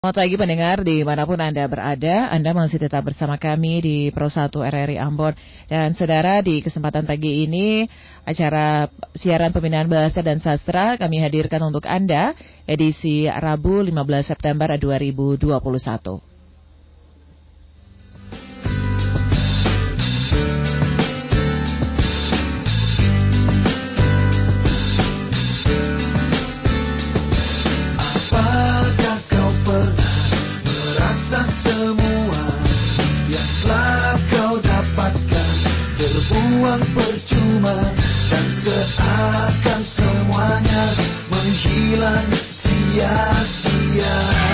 Selamat pagi pendengar di mana pun Anda berada, Anda masih tetap bersama kami di Pro 1 RRI Ambon. Dan saudara di kesempatan pagi ini acara siaran pembinaan bahasa dan sastra kami hadirkan untuk Anda edisi Rabu 15 September 2021. memang percuma dan seakan semuanya menghilang sia-sia.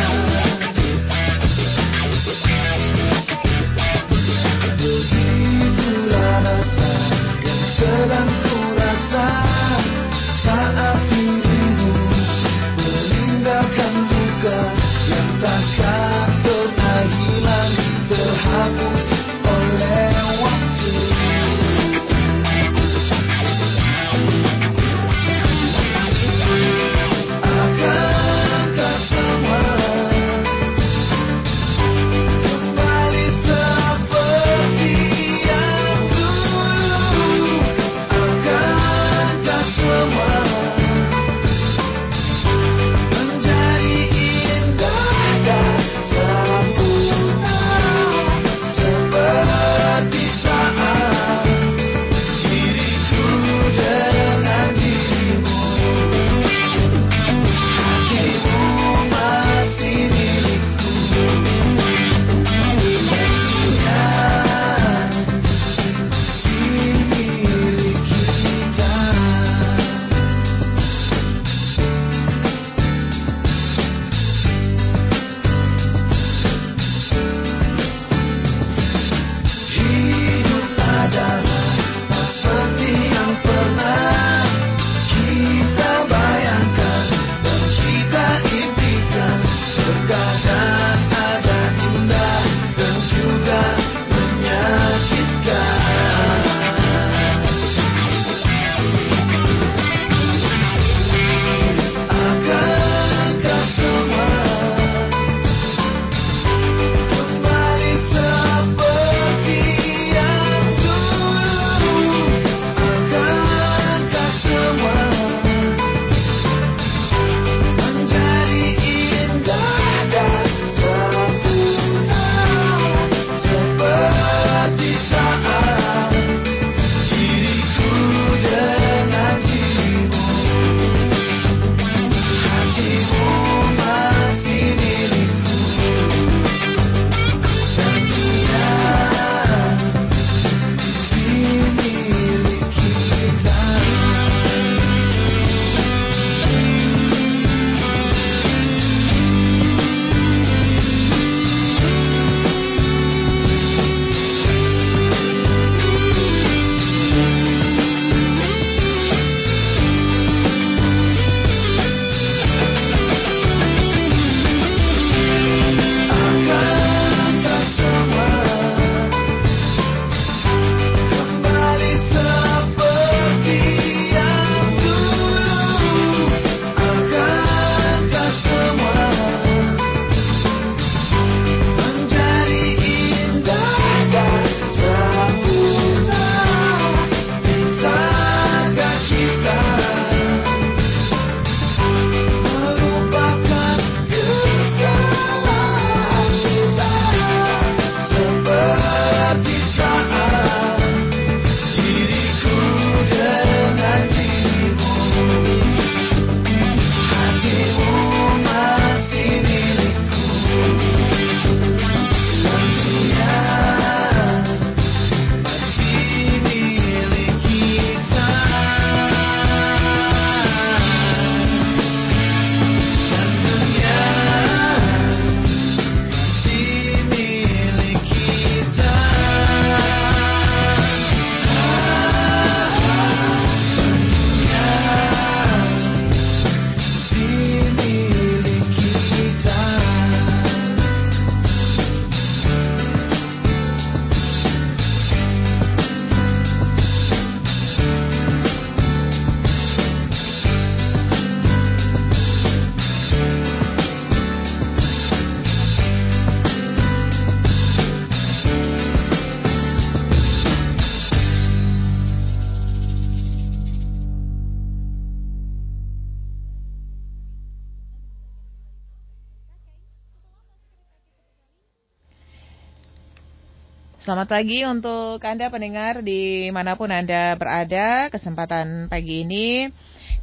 Selamat pagi untuk Anda pendengar di mana pun Anda berada. Kesempatan pagi ini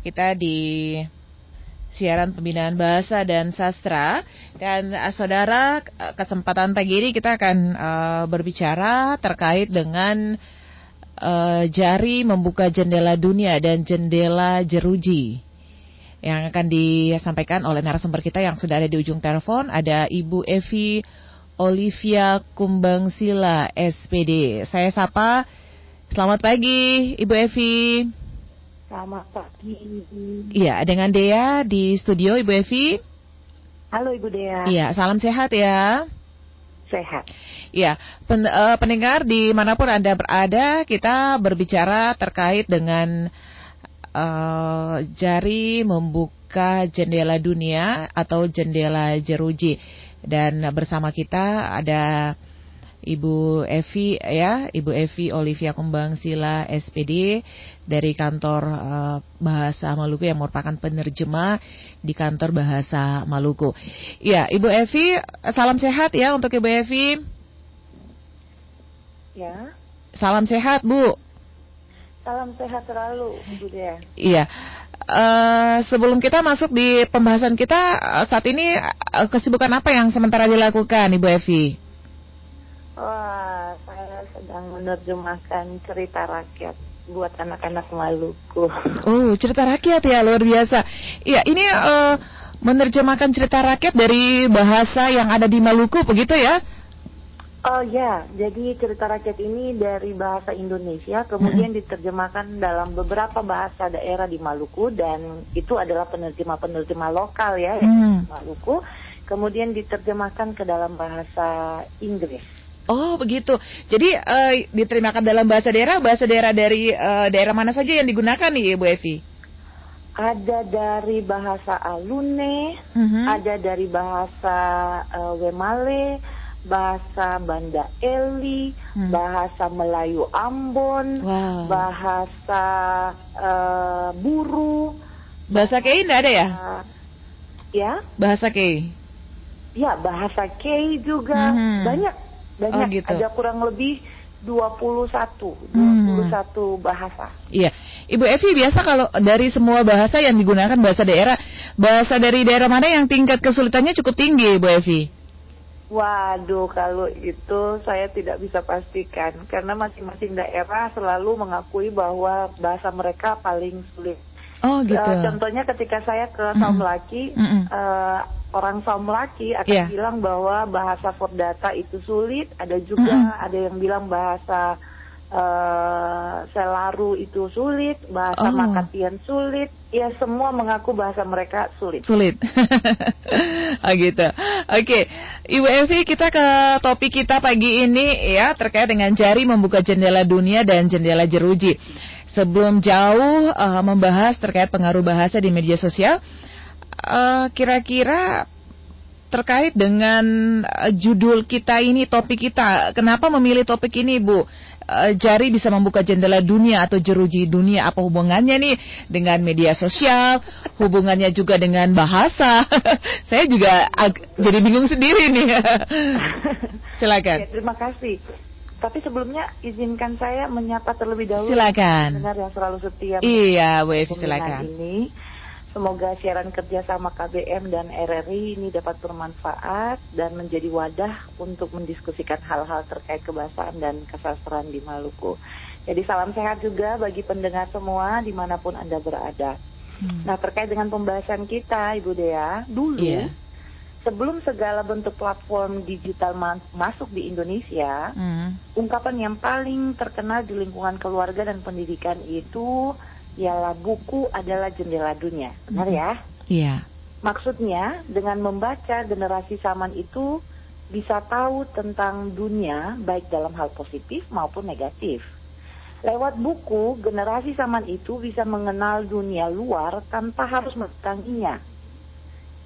kita di siaran pembinaan bahasa dan sastra. Dan uh, saudara, kesempatan pagi ini kita akan uh, berbicara terkait dengan uh, jari membuka jendela dunia dan jendela jeruji yang akan disampaikan oleh narasumber kita yang sudah ada di ujung telepon ada Ibu Evi Olivia Kumbang Sila SPD. Saya sapa. Selamat pagi, Ibu Evi. Selamat pagi. Iya, dengan Dea di studio, Ibu Evi. Halo, Ibu Dea. Iya, salam sehat ya. Sehat. Iya, pen, uh, pendengar di mana pun anda berada, kita berbicara terkait dengan uh, jari membuka jendela dunia atau jendela jeruji. Dan bersama kita ada Ibu Evi ya, Ibu Evi Olivia Kumbang Sila SPD dari kantor uh, Bahasa Maluku yang merupakan penerjemah di kantor Bahasa Maluku. Ya, Ibu Evi, salam sehat ya untuk Ibu Evi. Ya. Salam sehat, Bu. Salam sehat selalu, Ibu Dea. Iya. Uh, sebelum kita masuk di pembahasan kita uh, saat ini uh, kesibukan apa yang sementara dilakukan Ibu Evi? Wah, saya sedang menerjemahkan cerita rakyat buat anak-anak Maluku. Oh, cerita rakyat ya luar biasa. Iya, ini uh, menerjemahkan cerita rakyat dari bahasa yang ada di Maluku begitu ya? Oh ya, jadi cerita rakyat ini dari bahasa Indonesia kemudian hmm. diterjemahkan dalam beberapa bahasa daerah di Maluku dan itu adalah penerjemah-penerjemah lokal ya hmm. Maluku. Kemudian diterjemahkan ke dalam bahasa Inggris. Oh begitu. Jadi uh, diterjemahkan dalam bahasa daerah, bahasa daerah dari uh, daerah mana saja yang digunakan nih Bu Evi? Ada dari bahasa Alune, hmm. ada dari bahasa uh, Wemale bahasa Banda Eli, hmm. bahasa Melayu Ambon, wow. bahasa uh, Buru. Bahasa Kei tidak ada ya? Uh, ya. Bahasa Kei. Ya, bahasa Kei juga hmm. banyak banyak. Oh, gitu. Ada kurang lebih 21 21 hmm. bahasa. Iya. Ibu Evi biasa kalau dari semua bahasa yang digunakan bahasa daerah, bahasa dari daerah mana yang tingkat kesulitannya cukup tinggi, Ibu Evi? Waduh, kalau itu saya tidak bisa pastikan karena masing-masing daerah selalu mengakui bahwa bahasa mereka paling sulit. Oh gitu. Uh, contohnya ketika saya ke mm -hmm. Saumlaki, mm -hmm. uh, orang Saumlaki akan yeah. bilang bahwa bahasa Fordata itu sulit. Ada juga mm -hmm. ada yang bilang bahasa uh, Selaru itu sulit, bahasa oh. Makatian sulit. Ya semua mengaku bahasa mereka sulit. Sulit. oh gitu. Oke, okay. Ibu Evi kita ke topik kita pagi ini ya terkait dengan jari membuka jendela dunia dan jendela jeruji. Sebelum jauh uh, membahas terkait pengaruh bahasa di media sosial, kira kira-kira terkait dengan uh, judul kita ini, topik kita, kenapa memilih topik ini, Bu? Uh, jari bisa membuka jendela dunia atau jeruji dunia apa hubungannya nih dengan media sosial hubungannya juga dengan bahasa? Saya juga jadi bingung sendiri nih. Silakan. Ya, terima kasih. Tapi sebelumnya izinkan saya menyapa terlebih dahulu. Silakan. Dengar yang selalu setia iya Bu silakan. ini Semoga siaran kerja sama KBM dan RRI ini dapat bermanfaat dan menjadi wadah untuk mendiskusikan hal-hal terkait kebahasaan dan kesastraan di Maluku. Jadi salam sehat juga bagi pendengar semua di mana pun Anda berada. Hmm. Nah terkait dengan pembahasan kita Ibu Dea, dulu yeah. sebelum segala bentuk platform digital ma masuk di Indonesia, hmm. ungkapan yang paling terkenal di lingkungan keluarga dan pendidikan itu ialah buku adalah jendela dunia. Benar ya? Iya. Maksudnya dengan membaca generasi zaman itu bisa tahu tentang dunia baik dalam hal positif maupun negatif. Lewat buku, generasi zaman itu bisa mengenal dunia luar tanpa harus mendatanginya.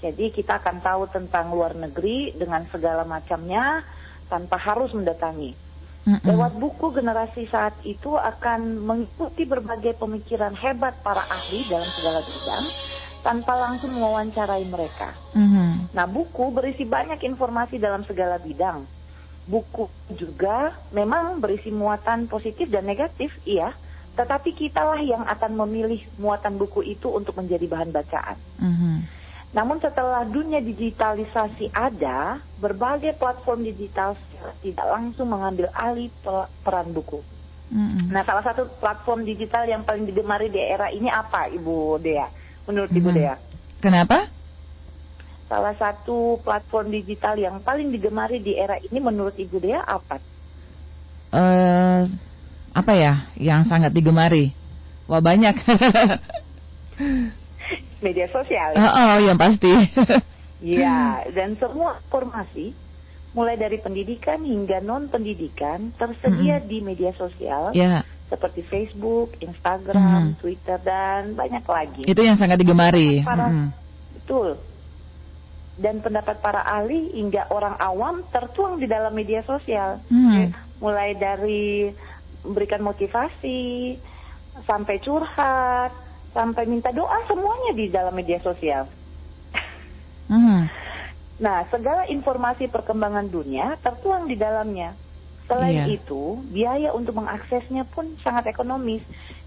Jadi kita akan tahu tentang luar negeri dengan segala macamnya tanpa harus mendatangi. Mm-mm. Lewat buku generasi saat itu akan mengikuti berbagai pemikiran hebat para ahli dalam segala bidang tanpa langsung mewawancarai mereka. Mm-hmm. Nah, buku berisi banyak informasi dalam segala bidang. buku juga memang berisi muatan positif dan negatif, iya. Tetapi kitalah yang akan memilih muatan buku itu untuk menjadi bahan bacaan. Mm-hmm. Namun setelah dunia digitalisasi ada, berbagai platform digital tidak langsung mengambil alih peran buku. Mm-hmm. Nah, salah satu platform digital yang paling digemari di era ini apa, Ibu Dea? Menurut mm-hmm. Ibu Dea? Kenapa? salah satu platform digital yang paling digemari di era ini menurut Ibu Dea apa? Uh, apa ya yang sangat digemari? Wah banyak. Media sosial. Ya? Oh, oh yang pasti. Ya, dan semua informasi mulai dari pendidikan hingga non pendidikan tersedia mm -hmm. di media sosial. Yeah seperti Facebook, Instagram, hmm. Twitter dan banyak lagi. Itu yang sangat digemari. Para, hmm. Betul dan pendapat para ahli hingga orang awam tertuang di dalam media sosial. Hmm. Mulai dari memberikan motivasi, sampai curhat, sampai minta doa semuanya di dalam media sosial. Hmm. Nah, segala informasi perkembangan dunia tertuang di dalamnya. Selain yeah. itu, biaya untuk mengaksesnya pun sangat ekonomis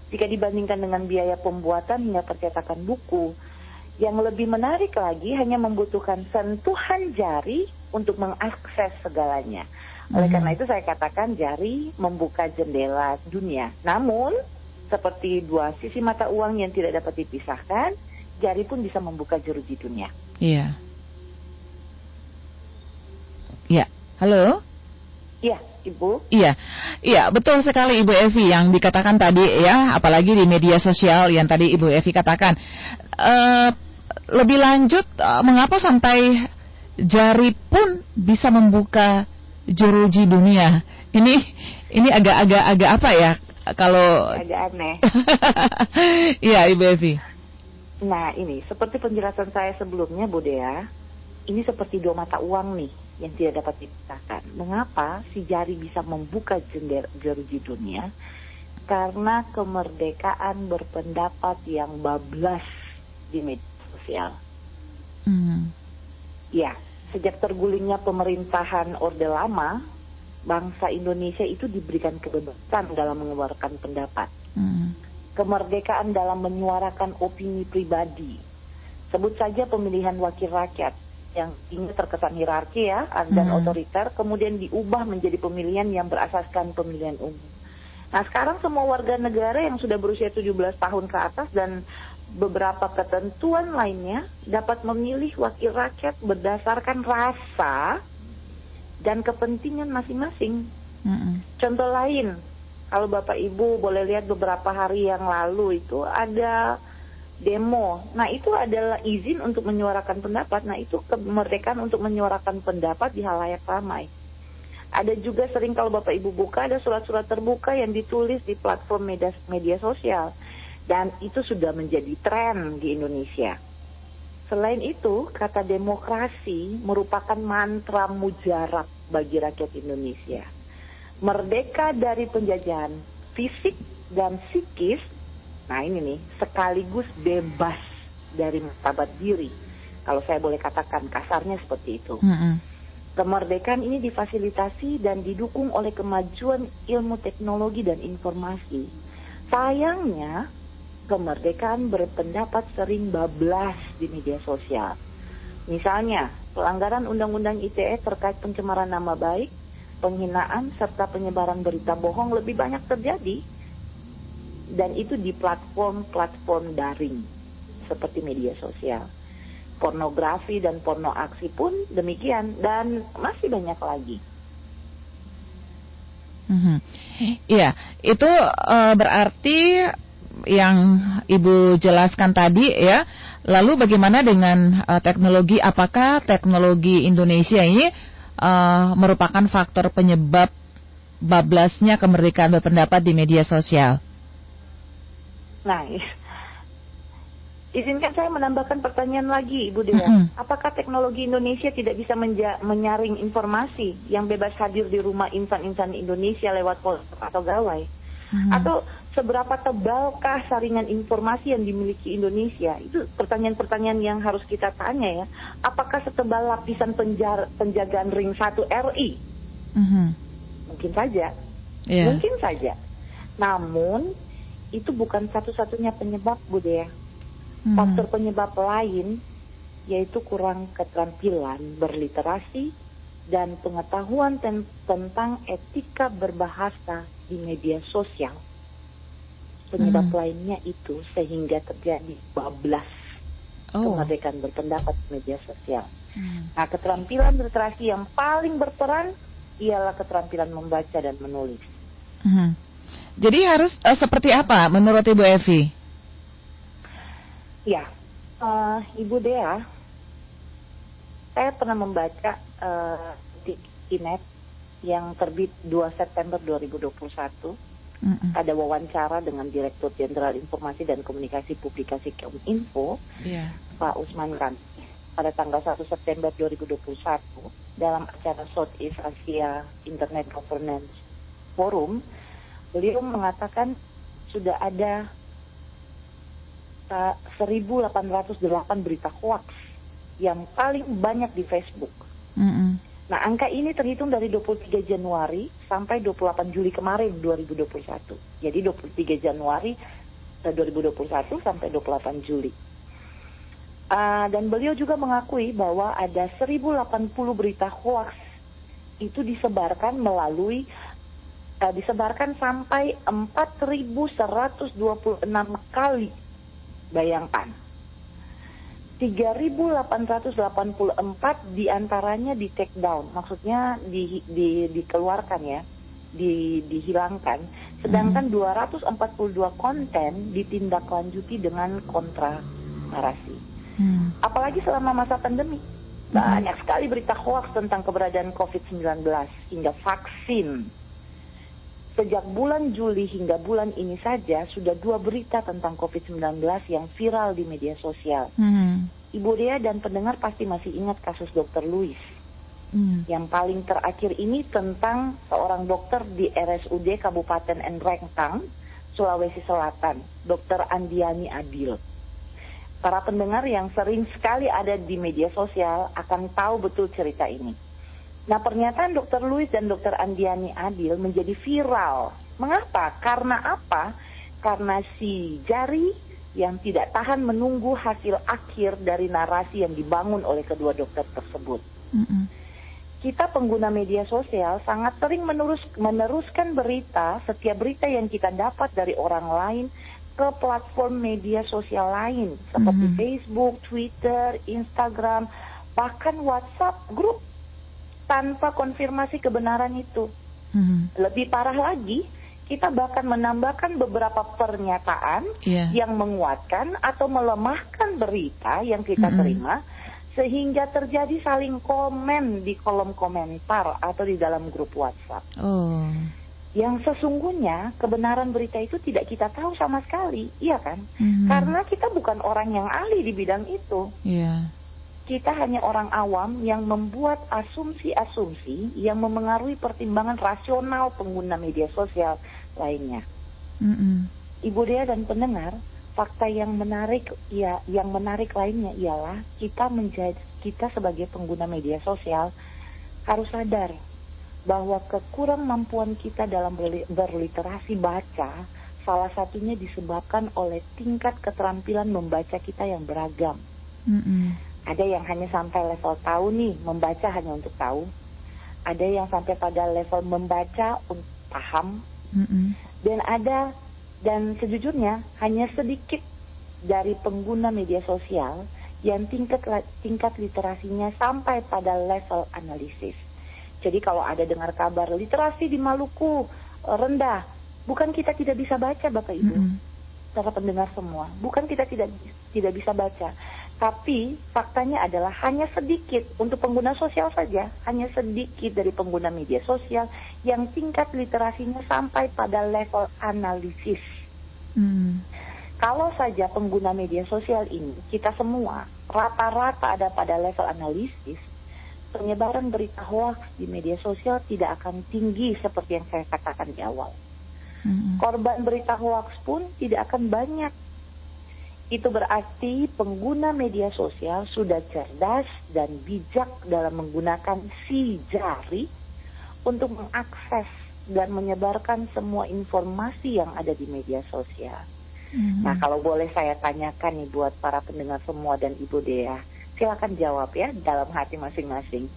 jika dibandingkan dengan biaya pembuatan hingga percetakan buku. Yang lebih menarik lagi hanya membutuhkan sentuhan jari untuk mengakses segalanya. Oleh hmm. karena itu saya katakan jari membuka jendela dunia. Namun seperti dua sisi mata uang yang tidak dapat dipisahkan, jari pun bisa membuka jeruji dunia. Iya. Iya. Halo? Iya, Ibu. Iya, iya betul sekali Ibu Evi yang dikatakan tadi ya, apalagi di media sosial yang tadi Ibu Evi katakan. Uh, lebih lanjut uh, mengapa sampai jari pun bisa membuka jeruji dunia ini ini agak-agak agak apa ya kalau agak aneh iya ibu Evi nah ini seperti penjelasan saya sebelumnya Bu Dea ini seperti dua mata uang nih yang tidak dapat dipisahkan mengapa si jari bisa membuka jendela jeruji dunia karena kemerdekaan berpendapat yang bablas di media sosial. Mm. Ya, sejak tergulingnya pemerintahan Orde Lama, bangsa Indonesia itu diberikan kebebasan dalam mengeluarkan pendapat. Mm. Kemerdekaan dalam menyuarakan opini pribadi. Sebut saja pemilihan wakil rakyat yang ini terkesan hierarki ya dan mm. otoriter, kemudian diubah menjadi pemilihan yang berasaskan pemilihan umum. Nah sekarang semua warga negara yang sudah berusia 17 tahun ke atas dan beberapa ketentuan lainnya dapat memilih wakil rakyat berdasarkan rasa dan kepentingan masing-masing. Mm -hmm. Contoh lain, kalau Bapak Ibu boleh lihat beberapa hari yang lalu itu ada demo. Nah itu adalah izin untuk menyuarakan pendapat. Nah itu kemerdekaan untuk menyuarakan pendapat di halayak ramai. Ada juga sering kalau Bapak Ibu buka ada surat-surat terbuka yang ditulis di platform media, media sosial dan itu sudah menjadi tren di Indonesia. Selain itu, kata demokrasi merupakan mantra mujarab bagi rakyat Indonesia. Merdeka dari penjajahan fisik dan psikis, nah ini nih, sekaligus bebas dari martabat diri. Kalau saya boleh katakan kasarnya seperti itu. Mm -hmm. Kemerdekaan ini difasilitasi dan didukung oleh kemajuan ilmu teknologi dan informasi. Sayangnya, kemerdekaan berpendapat sering bablas di media sosial. Misalnya, pelanggaran Undang-Undang ITE terkait pencemaran nama baik, penghinaan, serta penyebaran berita bohong lebih banyak terjadi. Dan itu di platform-platform daring, seperti media sosial. Pornografi dan porno aksi pun demikian, dan masih banyak lagi. Mhm. Iya, mm -hmm. itu uh, berarti yang Ibu jelaskan tadi ya. Lalu bagaimana dengan uh, teknologi? Apakah teknologi Indonesia ini uh, merupakan faktor penyebab bablasnya kemerdekaan berpendapat di media sosial? Nah, izinkan saya menambahkan pertanyaan lagi, Ibu Dea. Mm -hmm. Apakah teknologi Indonesia tidak bisa menyaring informasi yang bebas hadir di rumah insan-insan Indonesia lewat pos atau gawai? Mm -hmm. Atau seberapa tebalkah saringan informasi yang dimiliki Indonesia? Itu pertanyaan-pertanyaan yang harus kita tanya ya. Apakah setebal lapisan penjar, penjagaan ring 1 RI Mm-hmm. Mungkin saja, yeah. mungkin saja. Namun itu bukan satu-satunya penyebab, Bu Dea. Mm-hmm. Faktor penyebab lain yaitu kurang keterampilan berliterasi dan pengetahuan ten- tentang etika berbahasa di media sosial. Penyebab hmm. lainnya itu sehingga terjadi bablas oh. kemerdekaan berpendapat di media sosial. Hmm. Nah, keterampilan literasi yang paling berperan ialah keterampilan membaca dan menulis. Hmm. Jadi harus uh, seperti apa menurut Ibu Evi? Ya, uh, Ibu Dea, saya pernah membaca uh, di Inet yang terbit 2 September 2021 Mm-mm. ada wawancara dengan Direktur Jenderal Informasi dan Komunikasi Publikasi Kominfo, yeah. Pak Usman Kan, pada tanggal 1 September 2021 dalam acara Southeast Asia Internet Governance Forum, beliau mengatakan sudah ada uh, 1.808 berita hoax yang paling banyak di Facebook. Mm-mm. Nah, angka ini terhitung dari 23 Januari sampai 28 Juli kemarin 2021. Jadi 23 Januari 2021 eh, sampai 28 Juli. Uh, dan beliau juga mengakui bahwa ada 1080 berita hoax itu disebarkan melalui uh, disebarkan sampai 4126 kali. Bayangkan. 3.884 di antaranya di take down, maksudnya di, di, dikeluarkan ya, di, dihilangkan. Sedangkan hmm. 242 konten ditindaklanjuti dengan kontra narasi. Hmm. Apalagi selama masa pandemi, hmm. banyak sekali berita hoax tentang keberadaan COVID-19 hingga vaksin Sejak bulan Juli hingga bulan ini saja sudah dua berita tentang COVID-19 yang viral di media sosial. Hmm. Ibu Dea dan pendengar pasti masih ingat kasus Dr. Louis. Hmm. Yang paling terakhir ini tentang seorang dokter di RSUD Kabupaten Enrengtang, Sulawesi Selatan, Dr. Andiani Adil. Para pendengar yang sering sekali ada di media sosial akan tahu betul cerita ini. Nah pernyataan Dr. Louis dan Dr. Andiani Adil menjadi viral. Mengapa? Karena apa? Karena si jari yang tidak tahan menunggu hasil akhir dari narasi yang dibangun oleh kedua dokter tersebut. Mm -hmm. Kita pengguna media sosial sangat sering menerus, meneruskan berita, setiap berita yang kita dapat dari orang lain ke platform media sosial lain seperti mm -hmm. Facebook, Twitter, Instagram, bahkan WhatsApp grup tanpa konfirmasi kebenaran itu. Hmm. Lebih parah lagi, kita bahkan menambahkan beberapa pernyataan yeah. yang menguatkan atau melemahkan berita yang kita -hmm. terima sehingga terjadi saling komen di kolom komentar atau di dalam grup WhatsApp. Oh. Yang sesungguhnya kebenaran berita itu tidak kita tahu sama sekali, iya kan? -hmm. Karena kita bukan orang yang ahli di bidang itu. Yeah kita hanya orang awam yang membuat asumsi-asumsi yang memengaruhi pertimbangan rasional pengguna media sosial lainnya. Mm -mm. Ibu Dea dan pendengar, fakta yang menarik ya yang menarik lainnya ialah kita menjadi kita sebagai pengguna media sosial harus sadar bahwa kekurang mampuan kita dalam berliterasi baca salah satunya disebabkan oleh tingkat keterampilan membaca kita yang beragam. Mm -mm. Ada yang hanya sampai level tahu nih, membaca hanya untuk tahu. Ada yang sampai pada level membaca untuk paham. Mm -hmm. Dan ada dan sejujurnya hanya sedikit dari pengguna media sosial yang tingkat tingkat literasinya sampai pada level analisis. Jadi kalau ada dengar kabar literasi di Maluku eh, rendah, bukan kita tidak bisa baca Bapak Ibu. Mm -hmm. Para pendengar semua, bukan kita tidak tidak bisa baca, tapi faktanya adalah hanya sedikit untuk pengguna sosial saja, hanya sedikit dari pengguna media sosial yang tingkat literasinya sampai pada level analisis. Hmm. Kalau saja pengguna media sosial ini, kita semua rata-rata ada pada level analisis, penyebaran berita hoax di media sosial tidak akan tinggi seperti yang saya katakan di awal. Hmm. Korban berita hoax pun tidak akan banyak itu berarti pengguna media sosial sudah cerdas dan bijak dalam menggunakan si jari untuk mengakses dan menyebarkan semua informasi yang ada di media sosial. Hmm. Nah, kalau boleh saya tanyakan nih buat para pendengar semua dan Ibu Dea, silakan jawab ya dalam hati masing-masing.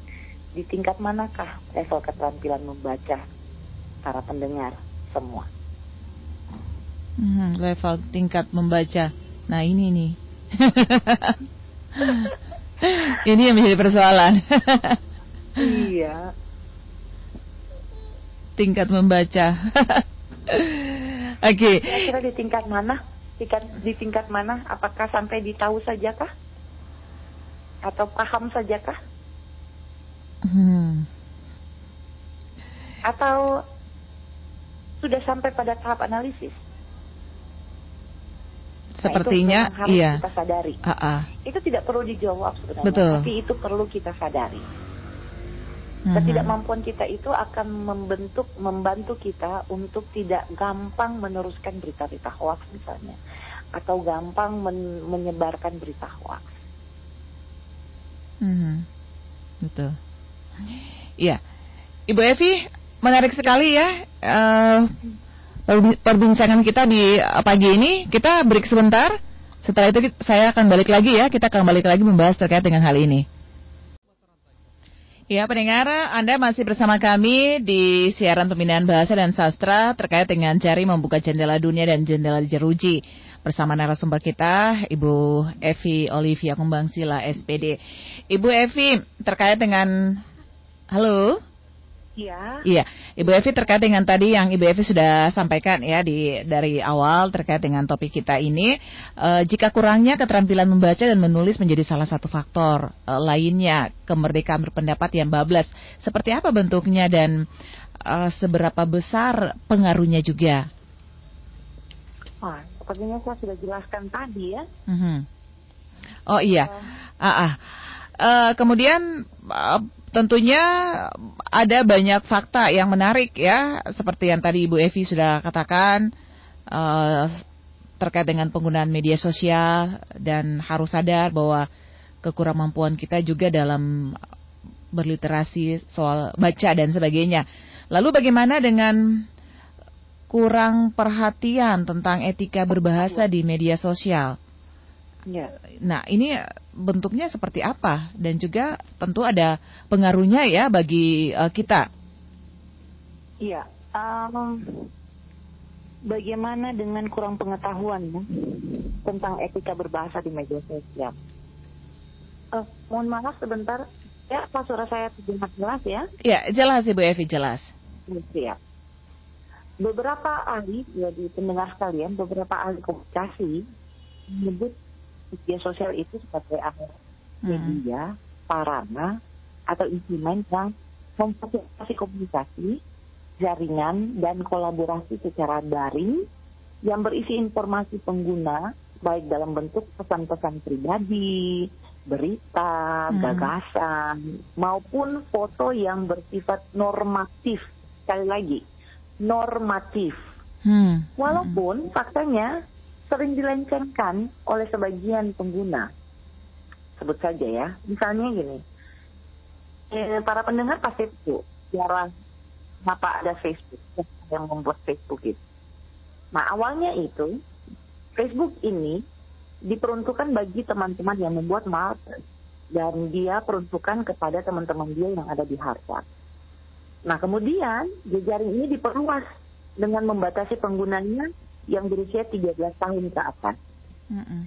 Di tingkat manakah level keterampilan membaca para pendengar semua? Hmm, level tingkat membaca. Nah, ini nih. ini yang menjadi persoalan. iya. Tingkat membaca. Oke. Okay. Di tingkat mana? Tingkat di tingkat mana? Apakah sampai ditahu saja kah? Atau paham saja kah? Hmm. Atau sudah sampai pada tahap analisis? Sepertinya nah, itu iya. kita sadari. Uh -uh. Itu tidak perlu dijawab sebenarnya, Betul. tapi itu perlu kita sadari. Ketidakmampuan kita itu akan membentuk, membantu kita untuk tidak gampang meneruskan berita-berita hoax misalnya, atau gampang men menyebarkan berita hoax. Hmm. Betul. Iya, Ibu Evi, menarik sekali ya uh, perbincangan kita di pagi ini. Kita break sebentar. Setelah itu saya akan balik lagi ya. Kita akan balik lagi membahas terkait dengan hal ini. Ya, pendengar, Anda masih bersama kami di siaran pembinaan bahasa dan sastra terkait dengan cari membuka jendela dunia dan jendela jeruji. Bersama narasumber kita, Ibu Evi Olivia Kumbangsila, SPD. Ibu Evi, terkait dengan... Halo? Iya. Iya, Ibu Evi terkait dengan tadi yang Ibu Evi sudah sampaikan ya di dari awal terkait dengan topik kita ini, e, jika kurangnya keterampilan membaca dan menulis menjadi salah satu faktor e, lainnya kemerdekaan berpendapat yang bablas. Seperti apa bentuknya dan e, seberapa besar pengaruhnya juga? Wah, sepertinya saya sudah jelaskan tadi ya. Mm -hmm. Oh iya, uh, ah, ah. Uh, kemudian uh, tentunya ada banyak fakta yang menarik ya, seperti yang tadi Ibu Evi sudah katakan uh, terkait dengan penggunaan media sosial dan harus sadar bahwa kekurang mampuan kita juga dalam berliterasi soal baca dan sebagainya. Lalu bagaimana dengan kurang perhatian tentang etika berbahasa di media sosial? Ya. Nah, ini bentuknya seperti apa dan juga tentu ada pengaruhnya ya bagi uh, kita. Iya. Um, bagaimana dengan kurang pengetahuan ya, tentang etika berbahasa di media sosial? Uh, mohon maaf sebentar. Ya, apa suara saya terdengar jelas ya? Ya, jelas Ibu Evi, jelas. Siap. Beberapa ahli, ya di pendengar sekalian, beberapa ahli komunikasi menyebut media sosial itu sebagai alat hmm. media, sarana, atau instrumen yang memfasilitasi komunikasi, jaringan, dan kolaborasi secara daring yang berisi informasi pengguna baik dalam bentuk pesan-pesan pribadi, berita, hmm. gagasan, maupun foto yang bersifat normatif. Sekali lagi, normatif. Hmm. Walaupun faktanya sering dilencengkan oleh sebagian pengguna. Sebut saja ya, misalnya gini, eh, para pendengar pasti itu jarang kenapa ada Facebook yang membuat Facebook itu. Nah awalnya itu Facebook ini diperuntukkan bagi teman-teman yang membuat market dan dia peruntukan kepada teman-teman dia yang ada di Harvard. Nah kemudian jejaring ini diperluas dengan membatasi penggunanya yang berusia 13 tahun ke atas. Mm -mm.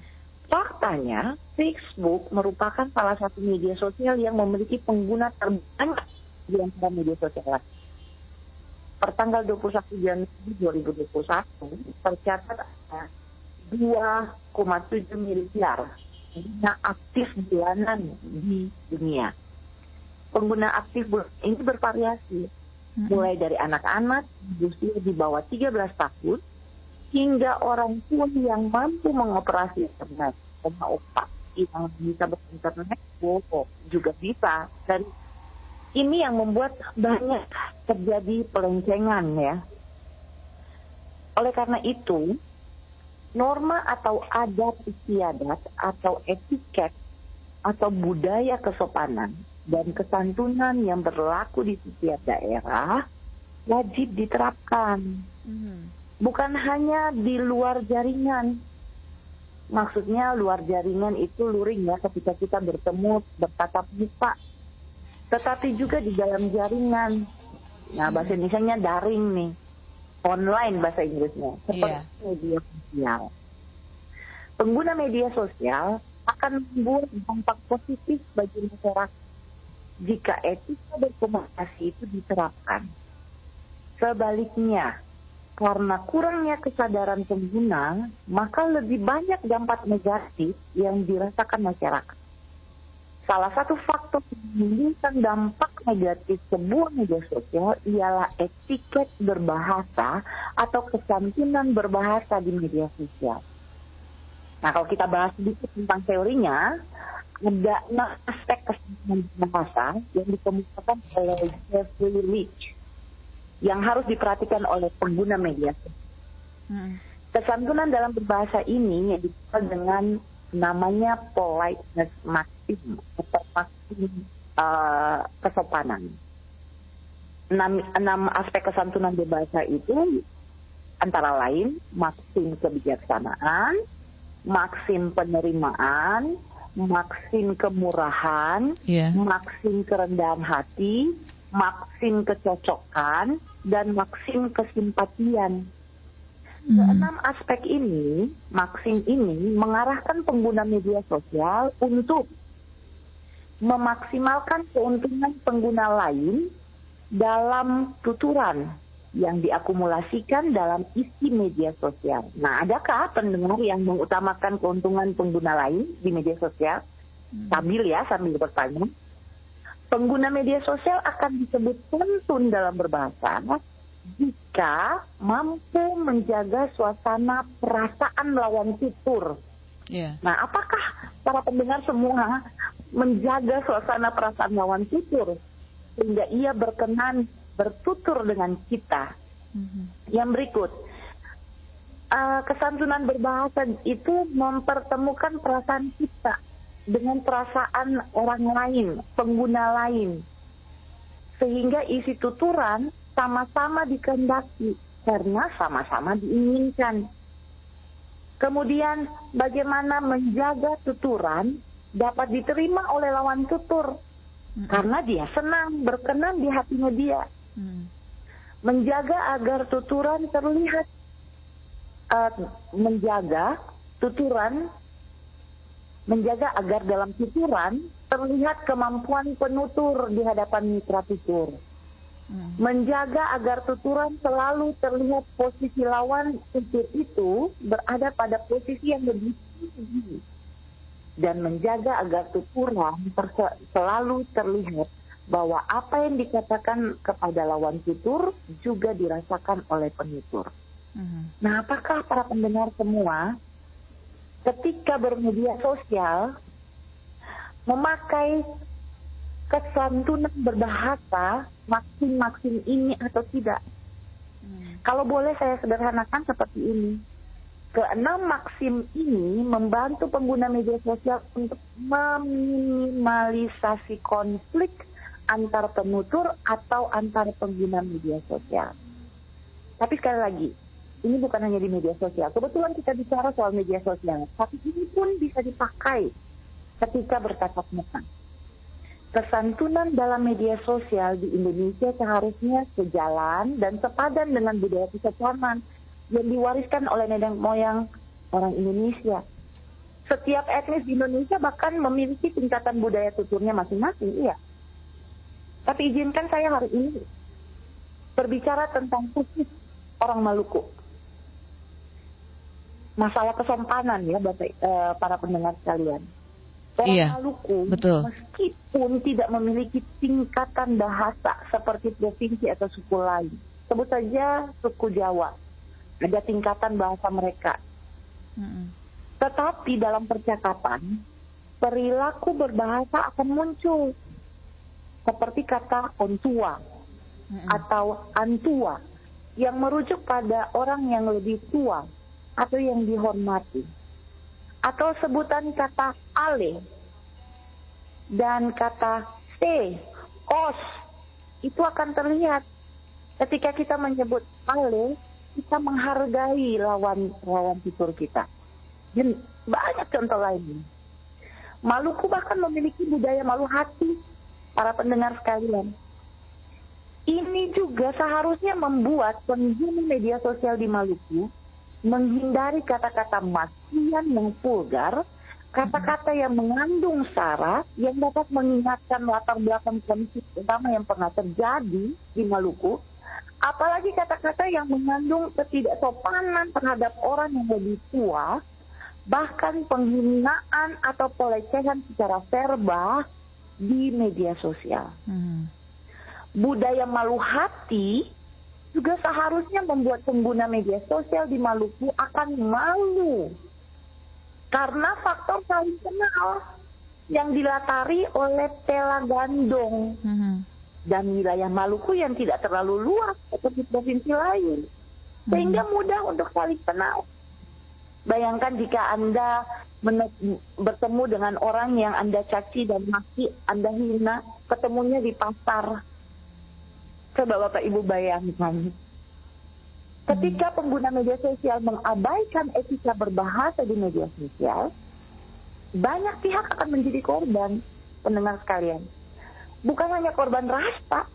Faktanya, Facebook merupakan salah satu media sosial yang memiliki pengguna terbanyak di antara media sosial lain. Pertanggal 21 Januari 2021 tercatat ada 2,7 miliar pengguna aktif bulanan di dunia. Pengguna aktif ini bervariasi, mulai dari anak-anak berusia di bawah 13 tahun hingga orang tua yang mampu mengoperasi internet, sama opak yang bisa berinternet, wow, juga bisa. Dan ini yang membuat banyak terjadi pelencengan ya. Oleh karena itu, norma atau adat istiadat atau etiket atau budaya kesopanan dan kesantunan yang berlaku di setiap daerah wajib diterapkan. Mm-hmm. Bukan hanya di luar jaringan. Maksudnya luar jaringan itu luring ya ketika kita bertemu bertatap muka. Tetapi juga di dalam jaringan. Nah bahasa mm-hmm. Indonesia daring nih. Online bahasa Inggrisnya. Seperti yeah. media sosial. Pengguna media sosial akan membuat dampak positif bagi masyarakat jika etika berkomunikasi itu diterapkan. Sebaliknya, karena kurangnya kesadaran pengguna, maka lebih banyak dampak negatif yang dirasakan masyarakat. Salah satu faktor menimbulkan dampak negatif sebuah media sosial ialah etiket berbahasa atau kesantunan berbahasa di media sosial. Nah, kalau kita bahas sedikit tentang teorinya, ada enam aspek kesantunan berbahasa yang dikemukakan oleh Jeffrey Leach yang harus diperhatikan oleh pengguna media. Hmm. Kesantunan dalam berbahasa ini yang dikenal dengan namanya politeness maxim atau maxim uh, kesopanan. Enam, enam aspek kesantunan berbahasa itu antara lain maksim kebijaksanaan, maksim penerimaan, maksim kemurahan, yeah. maksim kerendahan hati, maksim kecocokan, dan maksim kesimpatian. Hmm. Keenam aspek ini, maksim ini mengarahkan pengguna media sosial untuk memaksimalkan keuntungan pengguna lain dalam tuturan yang diakumulasikan dalam isi media sosial. Nah, adakah pendengar yang mengutamakan keuntungan pengguna lain di media sosial? Hmm. Sambil ya, sambil bertanya pengguna media sosial akan disebut tuntun dalam berbahasa jika mampu menjaga suasana perasaan lawan tutur. Yeah. Nah, apakah para pendengar semua menjaga suasana perasaan lawan tutur sehingga ia berkenan bertutur dengan kita? Mm-hmm. Yang berikut, uh, kesantunan berbahasa itu mempertemukan perasaan kita dengan perasaan orang lain, pengguna lain. Sehingga isi tuturan sama-sama dikehendaki karena sama-sama diinginkan. Kemudian bagaimana menjaga tuturan dapat diterima oleh lawan tutur hmm. karena dia senang berkenan di hatinya dia. Hmm. Menjaga agar tuturan terlihat uh, menjaga tuturan menjaga agar dalam tuturan terlihat kemampuan penutur di hadapan mitra tutur. Hmm. Menjaga agar tuturan selalu terlihat posisi lawan tutur itu berada pada posisi yang lebih tinggi. Dan menjaga agar tuturan selalu terlihat bahwa apa yang dikatakan kepada lawan tutur juga dirasakan oleh penutur. Hmm. Nah, apakah para pendengar semua ketika bermedia sosial memakai kesantunan berbahasa maksim-maksim ini atau tidak. Hmm. Kalau boleh saya sederhanakan seperti ini. Keenam maksim ini membantu pengguna media sosial untuk meminimalisasi konflik antar penutur atau antar pengguna media sosial. Tapi sekali lagi, ini bukan hanya di media sosial. Kebetulan kita bicara soal media sosial, tapi ini pun bisa dipakai ketika bertatap muka. Kesantunan dalam media sosial di Indonesia seharusnya sejalan dan sepadan dengan budaya kesopanan yang diwariskan oleh nenek moyang orang Indonesia. Setiap etnis di Indonesia bahkan memiliki tingkatan budaya tuturnya masing-masing, iya. Tapi izinkan saya hari ini berbicara tentang khusus orang Maluku masalah kesompanan ya Bapak, uh, para pendengar sekalian. Orang iya, Maluku betul. meskipun tidak memiliki tingkatan bahasa seperti provinsi atau suku lain, sebut saja suku Jawa, ada tingkatan bahasa mereka. Mm-hmm. Tetapi dalam percakapan, perilaku berbahasa akan muncul seperti kata ontua mm-hmm. atau antua yang merujuk pada orang yang lebih tua atau yang dihormati. Atau sebutan kata ale dan kata stay, os, itu akan terlihat. Ketika kita menyebut ale, kita menghargai lawan lawan fitur kita. Dan banyak contoh lain. Maluku bahkan memiliki budaya malu hati para pendengar sekalian. Ini juga seharusnya membuat pengguna media sosial di Maluku menghindari kata-kata masian yang vulgar, kata-kata yang mengandung sara yang dapat mengingatkan latar belakang kondisi utama yang pernah terjadi di Maluku, apalagi kata-kata yang mengandung ketidaksopanan terhadap orang yang lebih tua, bahkan penghinaan atau pelecehan secara verbal di media sosial. Hmm. Budaya malu hati juga seharusnya membuat pengguna media sosial di Maluku akan malu karena faktor saling kenal yang dilatari oleh tela gandong hmm. dan wilayah Maluku yang tidak terlalu luas seperti provinsi lain sehingga hmm. mudah untuk saling kenal. Bayangkan jika Anda bertemu dengan orang yang Anda caci dan maki, Anda hina, ketemunya di pasar. Coba Bapak Ibu bayangkan. Ketika pengguna media sosial mengabaikan etika berbahasa di media sosial, banyak pihak akan menjadi korban, pendengar sekalian. Bukan hanya korban rasa,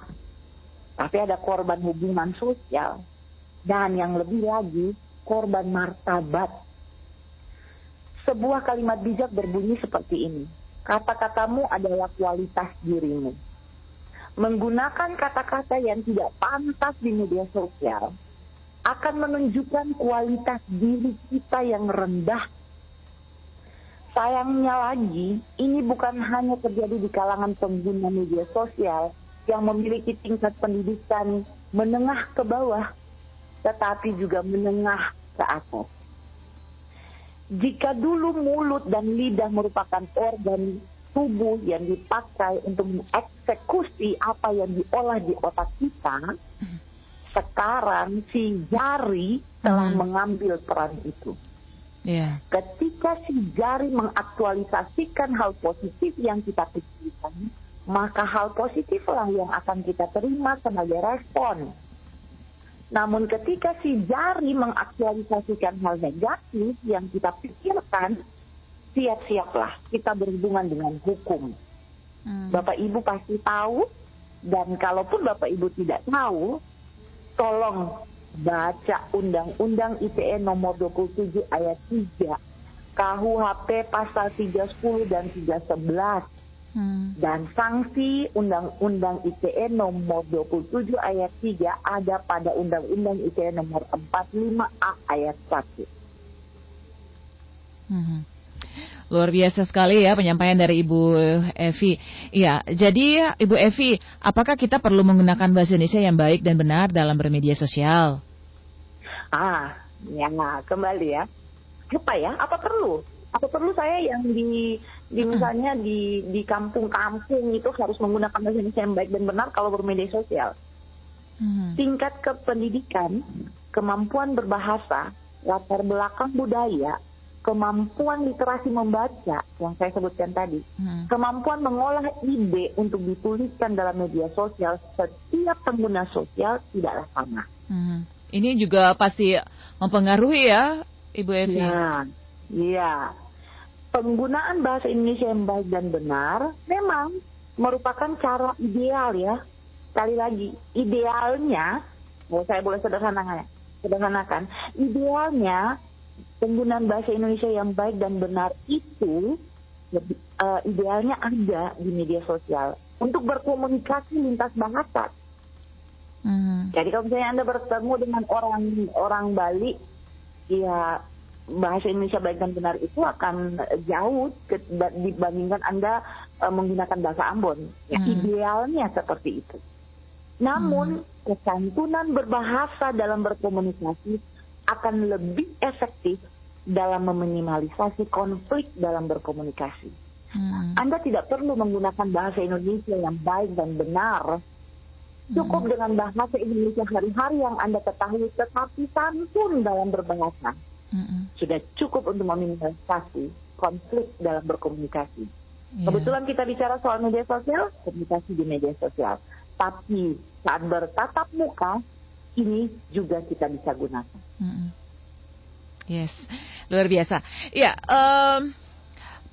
tapi ada korban hubungan sosial. Dan yang lebih lagi, korban martabat sebuah kalimat bijak berbunyi seperti ini. Kata-katamu adalah kualitas dirimu. Menggunakan kata-kata yang tidak pantas di media sosial akan menunjukkan kualitas diri kita yang rendah. Sayangnya lagi, ini bukan hanya terjadi di kalangan pengguna media sosial yang memiliki tingkat pendidikan menengah ke bawah, tetapi juga menengah ke atas. Jika dulu mulut dan lidah merupakan organ tubuh yang dipakai untuk mengeksekusi apa yang diolah di otak kita, sekarang si jari telah hmm. mengambil peran itu. Yeah. Ketika si jari mengaktualisasikan hal positif yang kita pikirkan, maka hal positiflah yang akan kita terima sebagai respon namun ketika si jari mengaktualisasikan hal negatif yang kita pikirkan, siap-siaplah kita berhubungan dengan hukum. Hmm. Bapak Ibu pasti tahu, dan kalaupun Bapak Ibu tidak tahu, tolong baca Undang-Undang ITE nomor 27 ayat 3, KUHP pasal 310 dan 311 Hmm. Dan sanksi Undang-Undang ITE nomor 27 ayat 3 ada pada Undang-Undang ITE nomor 45A ayat 1. Hmm. Luar biasa sekali ya penyampaian dari Ibu Evi. Iya, jadi Ibu Evi, apakah kita perlu menggunakan bahasa Indonesia yang baik dan benar dalam bermedia sosial? Ah, ya kembali ya. Apa ya? Apa perlu? Apa perlu saya yang di di misalnya di di kampung-kampung itu harus menggunakan bahasa Indonesia yang baik dan benar kalau bermedia sosial. Hmm. Tingkat kependidikan, kemampuan berbahasa, latar belakang budaya, kemampuan literasi membaca yang saya sebutkan tadi, hmm. kemampuan mengolah ide untuk dituliskan dalam media sosial setiap pengguna sosial tidaklah sama. Hmm. Ini juga pasti mempengaruhi ya, Ibu Evi. Iya, iya penggunaan bahasa Indonesia yang baik dan benar memang merupakan cara ideal ya. Sekali lagi, idealnya, oh, saya boleh sederhanakan, sederhanakan, idealnya penggunaan bahasa Indonesia yang baik dan benar itu uh, idealnya ada di media sosial untuk berkomunikasi lintas bahasa. Hmm. Jadi kalau misalnya anda bertemu dengan orang orang Bali, ya bahasa Indonesia baik dan benar itu akan jauh ke, dibandingkan Anda uh, menggunakan bahasa Ambon. Ya, hmm. Idealnya seperti itu. Namun hmm. kesantunan berbahasa dalam berkomunikasi akan lebih efektif dalam meminimalisasi konflik dalam berkomunikasi. Hmm. Anda tidak perlu menggunakan bahasa Indonesia yang baik dan benar. Cukup hmm. dengan bahasa Indonesia hari-hari yang Anda ketahui tetapi santun dalam berbahasa mm-hmm. sudah cukup untuk meminimalisasi konflik dalam berkomunikasi. Yeah. Kebetulan kita bicara soal media sosial, komunikasi di media sosial. Tapi saat bertatap muka, ini juga kita bisa gunakan. Mm-hmm. Yes, luar biasa. Ya, um,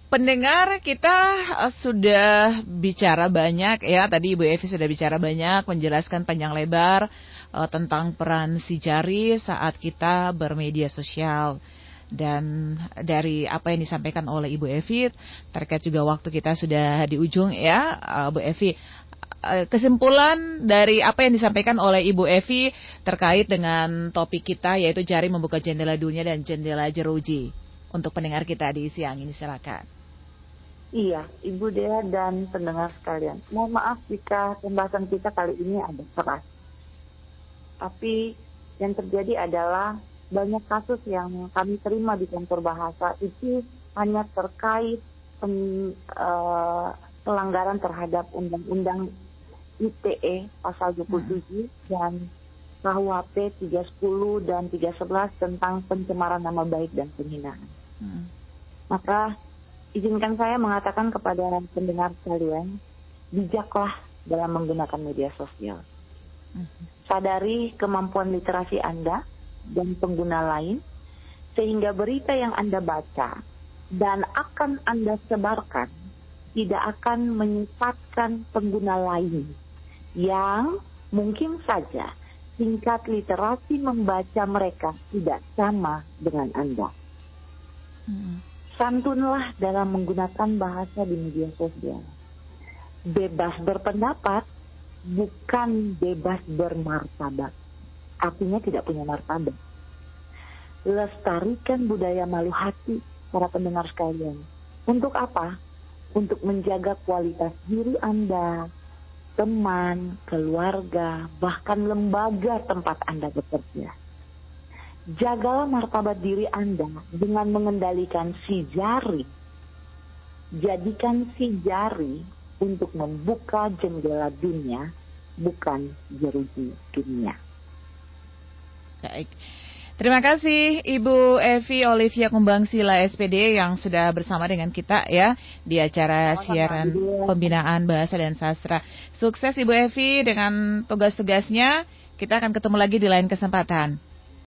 pendengar kita uh, sudah bicara banyak ya. Tadi Ibu Evi sudah bicara banyak, menjelaskan panjang lebar uh, tentang peran si jari saat kita bermedia sosial dan dari apa yang disampaikan oleh Ibu Evi terkait juga waktu kita sudah di ujung ya uh, Bu Evi kesimpulan dari apa yang disampaikan oleh Ibu Evi terkait dengan topik kita yaitu jari membuka jendela dunia dan jendela jeruji untuk pendengar kita di siang ini silakan. Iya, Ibu Dea dan pendengar sekalian. Mohon maaf jika pembahasan kita kali ini ada keras. Tapi yang terjadi adalah banyak kasus yang kami terima di kantor bahasa itu hanya terkait pen, uh, pelanggaran terhadap undang-undang ITE pasal 27 hmm. dan KUHP 310 dan 311 tentang pencemaran nama baik dan penghinaan. Hmm. Maka izinkan saya mengatakan kepada pendengar sekalian, bijaklah dalam menggunakan media sosial. Hmm. Sadari kemampuan literasi Anda, dan pengguna lain, sehingga berita yang Anda baca dan akan Anda sebarkan tidak akan menyesatkan pengguna lain yang mungkin saja tingkat literasi membaca mereka tidak sama dengan Anda. Hmm. Santunlah dalam menggunakan bahasa di media sosial. Bebas berpendapat bukan bebas bermartabat artinya tidak punya martabat. Lestarikan budaya malu hati para pendengar sekalian. Untuk apa? Untuk menjaga kualitas diri Anda, teman, keluarga, bahkan lembaga tempat Anda bekerja. Jagalah martabat diri Anda dengan mengendalikan si jari. Jadikan si jari untuk membuka jendela dunia, bukan jeruji dunia. Baik. Terima kasih Ibu Evi Olivia Kumbangsila SPD yang sudah bersama dengan kita ya di acara siaran pembinaan bahasa dan sastra. Sukses Ibu Evi dengan tugas-tugasnya. Kita akan ketemu lagi di lain kesempatan.